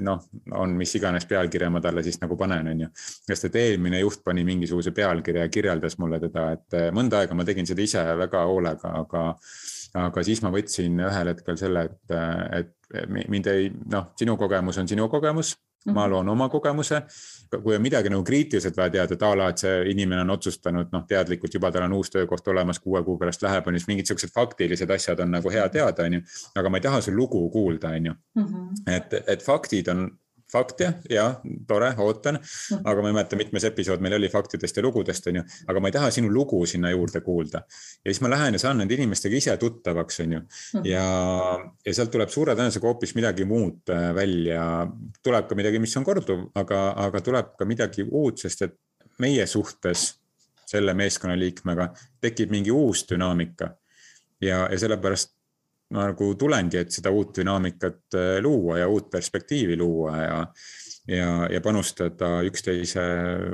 noh, on mis iganes pealkirja ma talle siis nagu panen, on ju. sest et eelmine juht pani mingisuguse pealkirja ja kirjeldas mulle teda, et mõnda aega ma tegin seda ise väga hoolega, aga aga siis ma võtsin ühel hetkel selle, et, et mind ei, noh, sinu kogemus on sinu kogemus, ma mhm. loon oma kogemuse. kui on midagi nagu kriitiliselt vaja teada, et a la, et see inimene on otsustanud noh, teadlikult juba tal on uus töökoht olemas, kuue kuu pärast läheb, on siis mingid siuksed faktilised asjad on nagu hea teada, on ju. aga ma ei taha su lugu kuulda, on ju. Mhm. et, et faktid on fakt jah, ja tore, ootan. Mhm. aga ma ei mäleta, mitmes episood meil oli faktidest ja lugudest, on ju, aga ma ei taha sinu lugu sinna juurde kuulda. ja siis ma lähen ja saan nende inimestega ise tuttavaks, on ju. Mhm. ja, ja sealt tuleb suure tõenäosusega hoopis midagi muud äh, välja. tuleb ka midagi, mis on korduv, aga, aga tuleb ka midagi uut, sest et meie suhtes selle meeskonnaliikmega tekib mingi uus dünaamika. ja, ja sellepärast nagu tulengi, et seda uut dünaamikat äh, luua ja uut perspektiivi luua ja, ja, ja panustada üksteise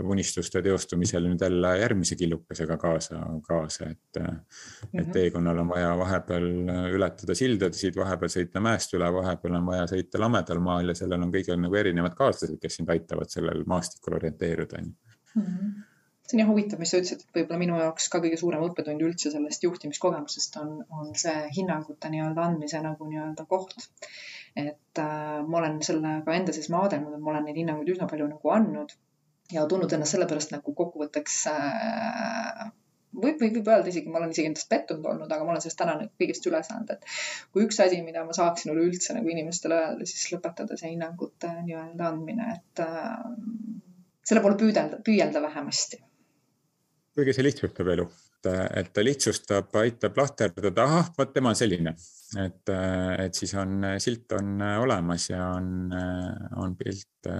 unistuste teostumisel nüüd jälle järgmise killukesega kaasa, kaasa, et mm. -hmm. et mhm. teekonnal on vaja vahepeal ületada sildasid, vahepeal sõita mäest üle, vahepeal on vaja sõita lamedal maal ja sellel on kõigil nagu erinevad kaaslased, kes sind aitavad sellel maastikul orienteeruda, on ju mhm see on jah huvitav, mis sa ütlesid, et võib-olla minu jaoks ka kõige suurem õppetund üldse sellest juhtimiskogemusest on, on see hinnangute nii-öelda andmise nagu nii-öelda koht. et äh, ma olen selle ka enda sees maadelnud, et ma olen neid hinnanguid üsna palju nagu andnud ja tundnud ennast sellepärast nagu kokkuvõtteks äh, võib, võib, võib öelda isegi, ma olen isegi endast pettunud olnud, aga ma olen sellest täna nagu kõigest üle saanud, et kui üks asi, mida ma saaksin üleüldse nagu inimestele öelda, siis lõpetada see hinnangute nii-öelda andmine, et äh, selle poole püüdelda, püüelda vähemasti kuigi see lihtsustab elu, et ta lihtsustab, aitab lahterdada, ahah, vot tema on selline, et, et siis on silt on olemas ja on, on pilt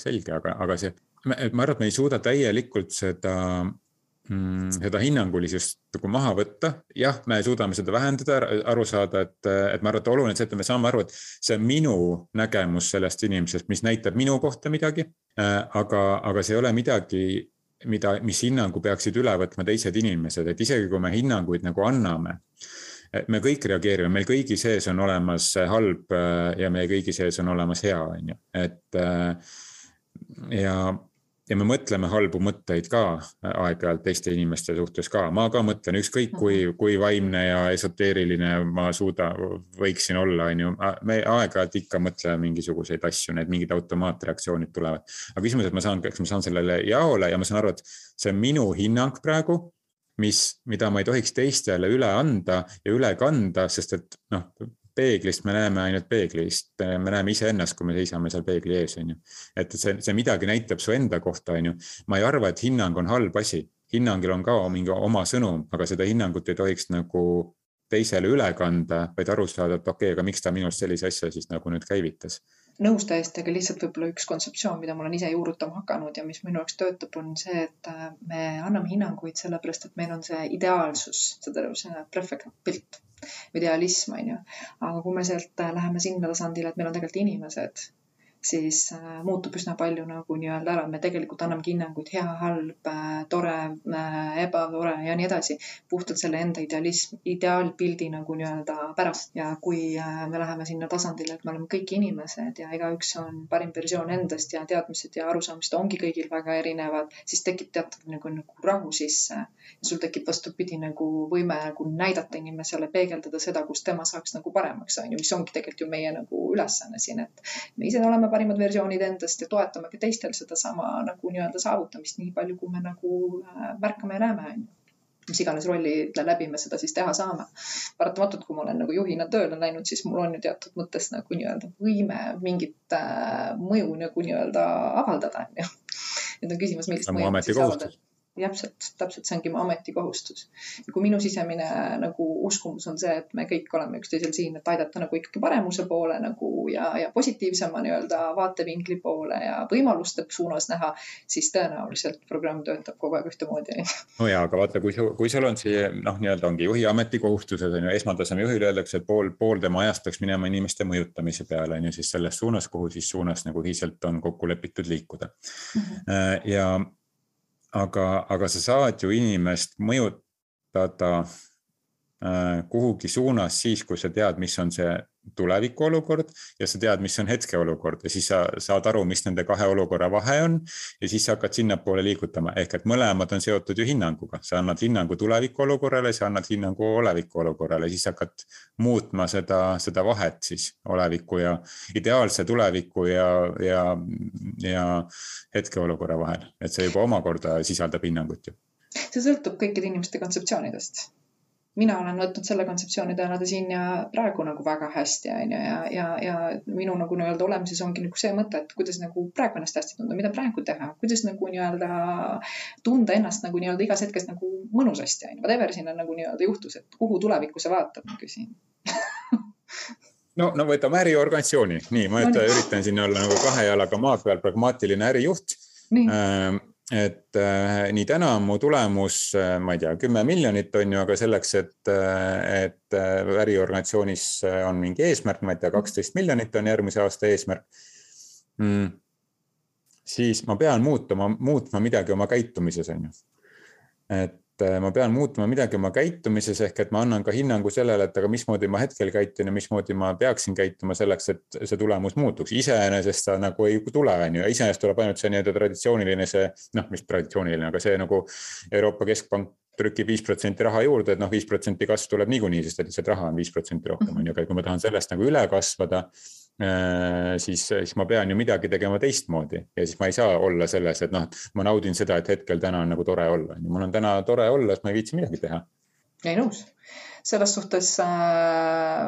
selge, aga, aga see, ma arvan, et me ei suuda täielikult seda mm, seda hinnangulisust nagu maha võtta. jah, me suudame seda vähendada, aru saada, et, et ma arvan, et oluline see, et me saame aru, et see on minu nägemus sellest inimesest, mis näitab minu kohta midagi. Äh, aga, aga see ei ole midagi, mida, mis hinnangu peaksid üle võtma teised inimesed, et isegi kui me hinnanguid nagu anname me kõik reageerime, meil kõigi sees on olemas halb äh, ja meie kõigi sees on olemas hea, on ju, et ja ja me mõtleme halbu mõtteid ka aeg-ajalt teiste inimeste suhtes ka, ma ka mõtlen, ükskõik kui, mhm. kui vaimne ja esoteeriline ma suuda, võiksin olla, on ju. me aeg-ajalt ikka mõtleme mingisuguseid asju, need mingid automaatreaktsioonid tulevad. aga küsimus, et ma saan, kas ma saan sellele jaole ja ma saan aru, et see on minu hinnang praegu mis, mida ma ei tohiks teistele üle anda ja üle kanda, sest et noh, peeglist me näeme ainult peeglist, me näeme iseennast, kui me seisame seal peegli ees, on ju. et see, see midagi näitab su enda kohta, on ju. ma ei arva, et hinnang on halb asi, hinnangil on ka mingi oma sõnum, aga seda hinnangut ei tohiks nagu teisele üle kanda, vaid aru saada, et okei okay,, aga miks ta minust sellise asja siis nagu nüüd käivitas nõus täiesti, aga lihtsalt võib-olla üks kontseptsioon, mida ma olen ise juurutama hakanud ja mis minu jaoks töötab, on see, et äh, me anname hinnanguid sellepärast, et meil on see ideaalsus, aru, see perfect pilt idealism, on ju. aga kui me sealt äh, läheme sinna tasandile, et meil on tegelikult inimesed siis äh, muutub üsna palju nagu nii-öelda ära, me tegelikult annamegi hinnanguid hea, halb, äh, tore, äh, ebatore ja nii edasi. puhtalt selle enda idealism, ideaalpildi nagu nii-öelda pärast ja kui me läheme sinna tasandile, et me oleme kõik inimesed ja igaüks on parim versioon endast ja teadmised ja arusaamised ongi kõigil väga erinevad, siis tekib teatav nagu, nagu rahu sisse. sul tekib vastupidi nagu võime nagu näidata inimesele, peegeldada seda, kus tema saaks nagu paremaks, on ju, mis ongi tegelikult ju meie nagu ülesanne siin, et me ise oleme parimad versioonid endast ja toetame ka teistel sedasama nagu nii-öelda saavutamist nii palju, kui me nagu äh, märkame ja näeme, on ju mis iganes rollide läbi me seda siis teha saame. paratamatult, kui ma olen nagu juhina tööle läinud, siis mul on ju teatud mõttes nagu nii-öelda võime mingit äh, mõju nagu nii-öelda avaldada, on ju. nüüd on küsimus, millist mõju ma siis avaldan täpselt, täpselt see ongi mu ametikohustus. ja kui minu sisemine nagu uskumus on see, et me kõik oleme üksteisel siin, et aidata nagu ikkagi paremuse poole nagu ja, ja positiivsema nii-öelda vaatevinkli poole ja võimaluste suunas näha, siis tõenäoliselt programm töötab kogu aeg ühtemoodi. no ja, aga vaata, kui, kui sul on siia noh, nii-öelda ongi juhi ametikohustused on ju, esmataseme juhile öeldakse, et pool, pool tema ajast peaks minema inimeste mõjutamise peale on ju, siis selles suunas, kuhu siis suunas nagu ühiselt on kokku lepitud liikuda mm. -hmm. ja aga, aga sa saad ju inimest mõjutada äh, kuhugi suunas siis, kui sa tead, mis on see tuleviku olukord ja sa tead, mis on hetkeolukord ja siis sa saad aru, mis nende kahe olukorra vahe on. ja siis sa hakkad sinnapoole liigutama, ehk et mõlemad on seotud ju hinnanguga, sa annad hinnangu tuleviku olukorrale, sa annad hinnangu oleviku olukorrale, siis hakkad muutma seda, seda vahet siis oleviku ja ideaalse tuleviku ja, ja, ja hetkeolukorra vahel, et see juba omakorda sisaldab hinnangut ju. see sõltub kõikide inimeste kontseptsioonidest mina olen võtnud selle kontseptsiooni tänada siin ja praegu nagu väga hästi, on ju, ja, ja, ja minu nagu nii-öelda olemises ongi nagu see mõte, et kuidas nagu praegu ennast hästi tunda, mida praegu teha, kuidas nagu nii-öelda tunda ennast nagu nii-öelda igas hetkes nagu mõnusasti, on ju. Whatever siin on nagu nii-öelda juhtus, et kuhu tulevikku sa vaatad, ma küsin no, no võtame äriorganisatsiooni, nii ma no, üritan siin olla nagu kahe jalaga maa peal pragmaatiline ärijuht. Ähm, et äh, nii täna on mu tulemus, äh, ma ei tea, kümme miljonit on ju, aga selleks, et, äh, et äriorganisatsioonis on mingi eesmärk, ma ei tea, kaksteist miljonit on järgmise aasta eesmärk mm,. siis ma pean muutuma, muutma midagi oma käitumises, on ju. et ma pean muutma midagi oma käitumises ehk et ma annan ka hinnangu sellele, et aga mismoodi ma hetkel käitun ja mismoodi ma peaksin käituma selleks, et see tulemus muutuks. iseenesest ta nagu ei tule, on ju, iseenesest tuleb ainult see nii-öelda traditsiooniline see noh, mis traditsiooniline, aga see nagu Euroopa Keskpank trükib viis protsenti raha juurde, et noh, viis protsenti kasv tuleb niikuinii, sest et lihtsalt raha on viis protsenti rohkem, on ju, aga kui ma tahan sellest nagu üle kasvada Äh, siis, siis ma pean ju midagi tegema teistmoodi ja siis ma ei saa olla selles, et noh, ma naudin seda, et hetkel täna on nagu tore olla, on ju, mul on täna tore olla, sest ma ei viitsi midagi teha. ei nõus selles suhtes äh,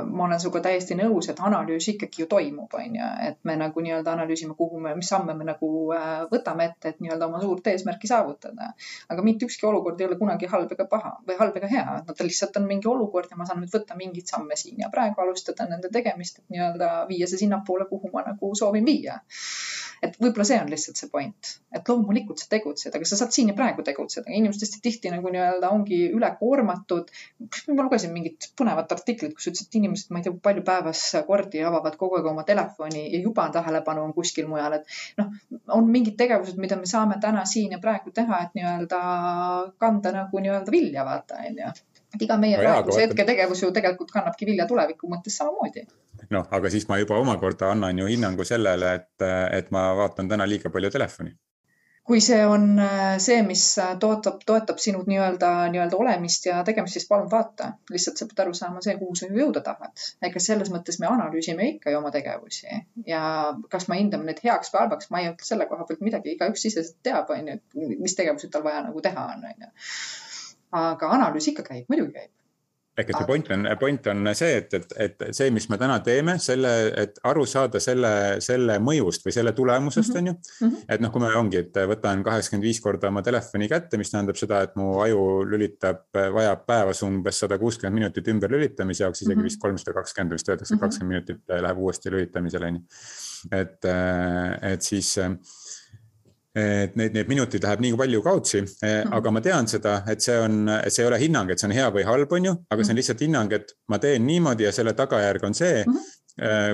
ma olen sinuga täiesti nõus, et analüüs ikkagi ju toimub, on ju, et me nagu nii-öelda analüüsime, kuhu me, mis samme me nagu äh, võtame ette, et nii-öelda oma suurt eesmärki saavutada. aga mitte ükski olukord ei ole kunagi halb ega paha või halb ega hea, et no ta lihtsalt on mingi olukord ja ma saan nüüd võtta mingeid samme siin ja praegu alustada nende tegemist, et nii-öelda viia see sinnapoole, kuhu ma nagu soovin viia et võib-olla see on lihtsalt see point, et loomulikult sa tegutsed, aga sa saad siin ja praegu tegutseda. inimesed hästi tihti nagu nii-öelda ongi ülekoormatud. ma lugesin mingit põnevat artiklit, kus ütles, et inimesed, ma ei tea, palju päevas kordi avavad kogu aeg oma telefoni ja juba tähelepanu on kuskil mujal, et noh, on mingid tegevused, mida me saame täna siin ja praegu teha, et nii-öelda kanda nagu nii-öelda vilja, vaata onju et iga meie praeguse hetke tegevus ju tegelikult kannabki vilja tuleviku mõttes samamoodi. noh, aga siis ma juba omakorda annan ju hinnangu sellele, et, et ma vaatan täna liiga palju telefoni. kui see on äh, see, mis toetab, toetab sinu nii-öelda, nii-öelda olemist ja tegemist, siis palun vaata. lihtsalt sa pead aru saama see, kuhu sa jõuda tahad. ega selles mõttes me analüüsime ikka ju oma tegevusi ja kas me hindame neid heaks või halvaks, ma ei ütle selle koha pealt midagi, igaüks ise teab, onju, et mis tegevused tal vaja nagu teha on, onju aga analüüs ikka käib, muidugi käib ehk et see point on, point on see, et, et, et see, mis me täna teeme, selle, et aru saada selle, selle mõjust või selle tulemusest mm, -hmm. on ju. -hmm. et noh, kui me ongi, et võtan kaheksakümmend viis korda oma telefoni kätte, mis tähendab seda, et mu aju lülitab, vajab päevas umbes sada kuuskümmend minutit ümberlülitamise jaoks, isegi mm -hmm. vist kolmsada kakskümmend vist öeldakse, mhm. kakskümmend minutit läheb uuesti lülitamisele, on ju. et, et siis et neid, neid minuteid läheb nii palju kaotsi mm, -hmm. aga ma tean seda, et see on, see ei ole hinnang, et see on hea või halb, on ju, aga see on mhm. lihtsalt hinnang, et ma teen niimoodi ja selle tagajärg on see mm. -hmm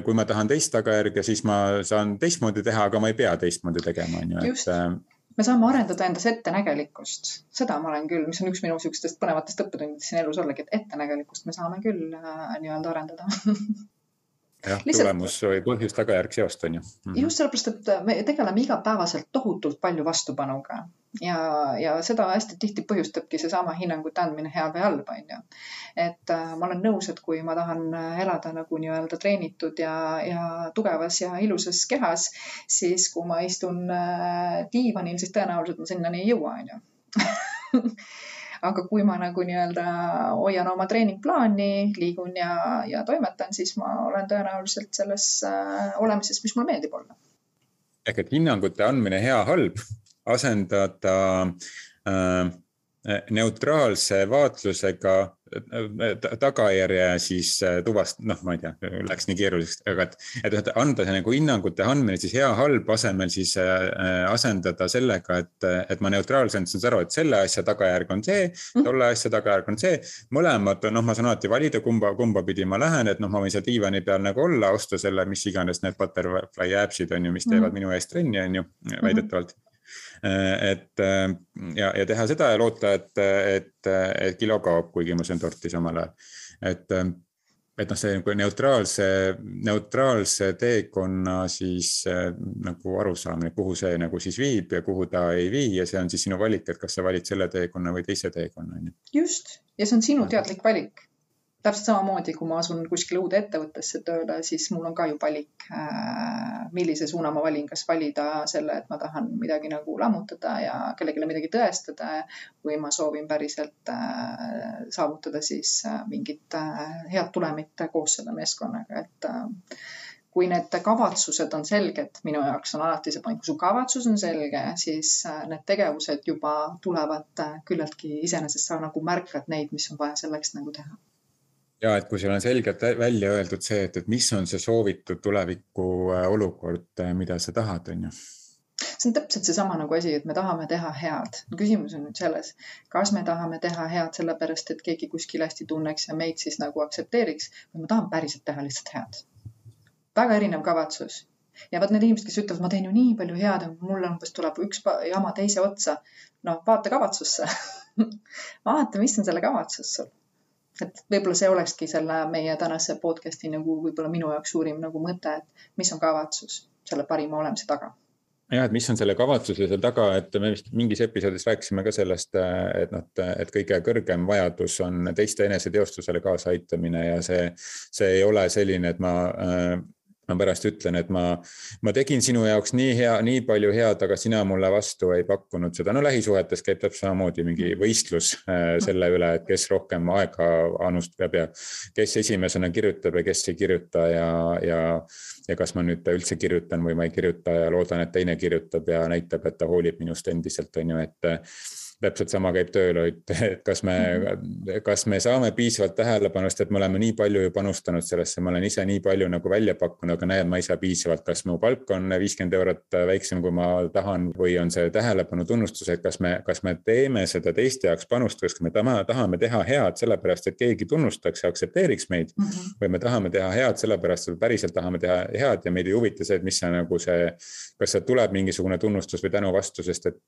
kui ma tahan teist tagajärge, siis ma saan teistmoodi teha, aga ma ei pea teistmoodi tegema, on ju, et äh, me saame arendada endas ettenägelikkust, seda ma olen küll, mis on üks minu niisugustest põnevatest õppetundidest siin elus ollagi, et ettenägelikkust me saame küll äh, nii-öelda arendada jah tulemus või põhjus-tagajärg seost on ju mm. -hmm. just sellepärast, et me tegeleme igapäevaselt tohutult palju vastupanuga ja, ja seda hästi tihti põhjustabki seesama hinnangute andmine hea või halb, on ju. et äh, ma olen nõus, et kui ma tahan elada nagu nii-öelda treenitud ja, ja tugevas ja ilusas kehas, siis kui ma istun äh, diivanil, siis tõenäoliselt ma sinnani ei jõua, on ju aga kui ma nagu nii-öelda hoian oma treeningplaani, liigun ja, ja toimetan, siis ma olen tõenäoliselt selles äh, olemises, mis mulle meeldib olla. ehk et hinnangute andmine hea-halb asendada äh, neutraalse vaatlusega tagajärje siis äh, tuvast-, noh, ma ei tea, läks nii keeruliseks, aga et, et anda see nagu hinnangute andmine siis hea-halb asemel siis äh, asendada sellega, et, et ma neutraalselt saan aru, et selle asja tagajärg on see, mhm. tolle asja tagajärg on see. mõlemad, noh, ma saan alati valida, kumba, kumba pidi ma lähen, et noh, ma võin seal diivani peal nagu olla, osta selle, mis iganes need butterfly apps'id on ju, mis teevad mm -hmm. minu eest trenni, on ju, väidetavalt mm. -hmm Äh, et äh, ja, ja teha seda ja loota, et, et, et kilo kaob, kuigi ma söön torti samal ajal. et, et noh, see nagu neutraalse, neutraalse teekonna siis äh, nagu arusaamine, kuhu see nagu siis viib ja kuhu ta ei vii ja see on siis sinu valik, et kas sa valid selle teekonna või teise teekonna, on ju. just, ja see on sinu teadlik valik täpselt samamoodi, kui ma asun kuskile uude ettevõttesse tööle, siis mul on ka ju valik, äh, millise suuna ma valin, kas valida selle, et ma tahan midagi nagu lammutada ja kellelegi midagi tõestada või ma soovin päriselt äh, saavutada siis äh, mingit head tulemit koos selle meeskonnaga, et kui need kavatsused on selged, minu jaoks on alati see point, kui su kavatsus on selge, siis need tegevused juba tulevad küllaltki iseenesest, sa nagu märkad neid, mis on vaja selleks nagu teha ja et kui sul on selgelt välja öeldud see, et, et mis on see soovitud tuleviku äh, olukord, äh, mida sa tahad, on ju see on täpselt seesama nagu asi, et me tahame teha head. küsimus on nüüd selles, kas me tahame teha head sellepärast, et keegi kuskil hästi tunneks ja meid siis nagu aktsepteeriks või ma tahan päriselt teha lihtsalt head. väga erinev kavatsus. ja vot need inimesed, kes ütlevad, ma teen ju nii palju head, mul umbes tuleb üks jama teise otsa. noh, vaata kavatsusse vaata, mis on selle kavatsus sul et võib-olla see olekski selle meie tänase podcast'i nagu võib-olla minu jaoks suurim nagu mõte, et mis on kavatsus selle parima olemise taga. Jah, et mis on selle kavatsuse seal taga, et me vist mingis episoodis rääkisime ka sellest, et noh, et kõige kõrgem vajadus on teiste eneseteostusele kaasaaitamine ja see, see ei ole selline, et ma ma pärast ütlen, et ma, ma tegin sinu jaoks nii hea, nii palju head, aga sina mulle vastu ei pakkunud seda. no lähisuhetes käib täpselt samamoodi mingi võistlus äh, selle üle, et kes rohkem aega annustab ja kes esimesena kirjutab ja kes ei kirjuta ja, ja, ja kas ma nüüd üldse kirjutan või ma ei kirjuta ja loodan, et teine kirjutab ja näitab, et ta hoolib minust endiselt, on ju, et täpselt sama käib tööl, et kas me, mhm. kas me saame piisavalt tähelepanu, sest et me oleme nii palju ju panustanud sellesse, ma olen ise nii palju nagu välja pakkunud, aga näed, ma ei saa piisavalt, kas mu palk on viiskümmend eurot väiksem, kui ma tahan või on see tähelepanu tunnustus, et kas me, kas me teeme seda teiste jaoks panust, kas me tahame teha head sellepärast, et keegi tunnustaks ja aktsepteeriks meid mm. -hmm. või me tahame teha head sellepärast, et päriselt tahame teha head ja meid ei huvita see, et mis see nagu see, kas sealt tuleb mingisugune tunnustus või tänu vastu, sest et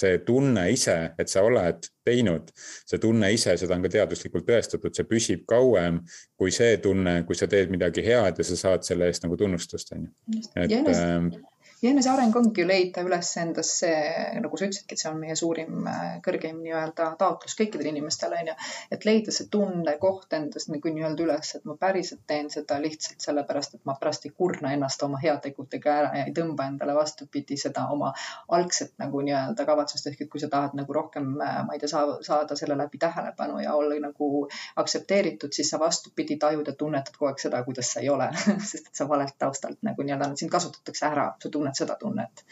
see tunne ise, et sa oled teinud, see tunne ise, seda on ka teaduslikult tõestatud, see püsib kauem kui see tunne, kui sa teed midagi head ja sa saad selle eest nagu tunnustust, on ju. et ja eneseareng ongi ju leida üles endas see, nagu sa ütlesidki, et see on meie suurim, äh, kõrgeim nii-öelda taotlus kõikidele inimestele onju. et leida see tundekoht endas nagu nii-öelda üles, et ma päriselt teen seda lihtsalt sellepärast, et ma pärast ei kurna ennast oma heategudega ära ja ei tõmba endale vastupidi seda oma algset nagu nii-öelda kavatsust ehk et kui sa tahad nagu rohkem, äh, ma ei tea, saada selle läbi tähelepanu ja olla nagu aktsepteeritud, siis sa vastupidi tajud ja tunnetad kogu aeg seda, kuidas sa ei ole sest et sa valelt taustalt nagu nii-öelda sind kasutatakse ära, sa tunned tunned seda tunnet.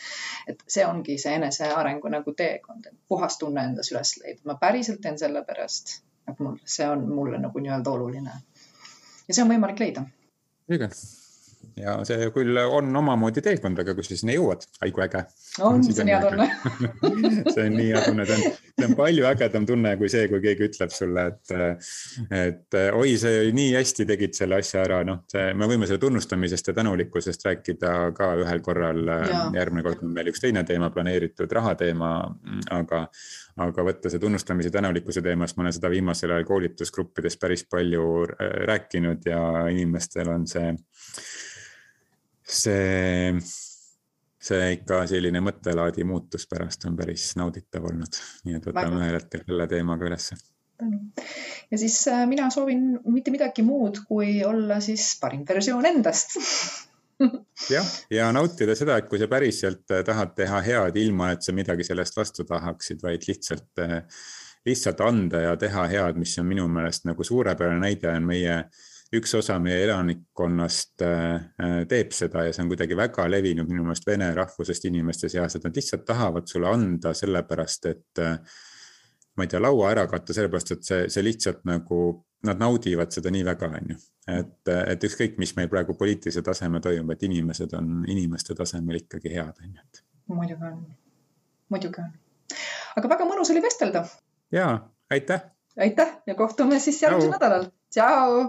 et see ongi see enesearengu nagu teekond, et puhas tunne endas üles leida, ma päriselt teen sellepärast, et mul, see on mulle nagu nii-öelda oluline. ja see on võimalik leida. õige ja see küll on omamoodi teekond, aga kui sa sinna jõuad, ai kui äge. on, see on hea tunne. See on nii hea tunne, see on, see on palju ägedam tunne kui see, kui keegi ütleb sulle, et, et oi, see nii hästi tegid selle asja ära, noh, see, me võime selle tunnustamisest ja tänulikkusest rääkida ka ühel korral. järgmine kord on meil üks teine teema planeeritud, raha teema, aga, aga võtta see tunnustamise tänulikkuse teemast, ma olen seda viimasel ajal koolitusgruppides päris palju rääkinud ja inimestel on see see, see ikka selline mõttelaadi muutus pärast on päris nauditav olnud, nii et võtame ühel hetkel selle teemaga ülesse. Ja siis äh, mina soovin mitte midagi muud, kui olla siis parim versioon endast. Jah, ja nautida seda, et kui sa päriselt äh, tahad teha head, ilma et sa midagi sellest vastu tahaksid, vaid lihtsalt, äh, lihtsalt anda ja teha head, mis on minu meelest nagu suurepärane näide on meie äh, üks osa meie elanikkonnast äh, äh, teeb seda ja see on kuidagi väga levinud minu meelest vene rahvusest inimeste seas, et nad lihtsalt tahavad sulle anda sellepärast, et äh, ma ei tea, laua ära katta, sellepärast et see, see lihtsalt nagu, nad naudivad seda nii väga, on ju. et, et ükskõik, mis meil praegu poliitilisel tasemel toimub, et inimesed on inimeste tasemel ikkagi head, on ju. muidugi on, muidugi on. aga väga mõnus oli vestelda. ja, aitäh. aitäh ja kohtume siis järgmisel nädalal. tšau.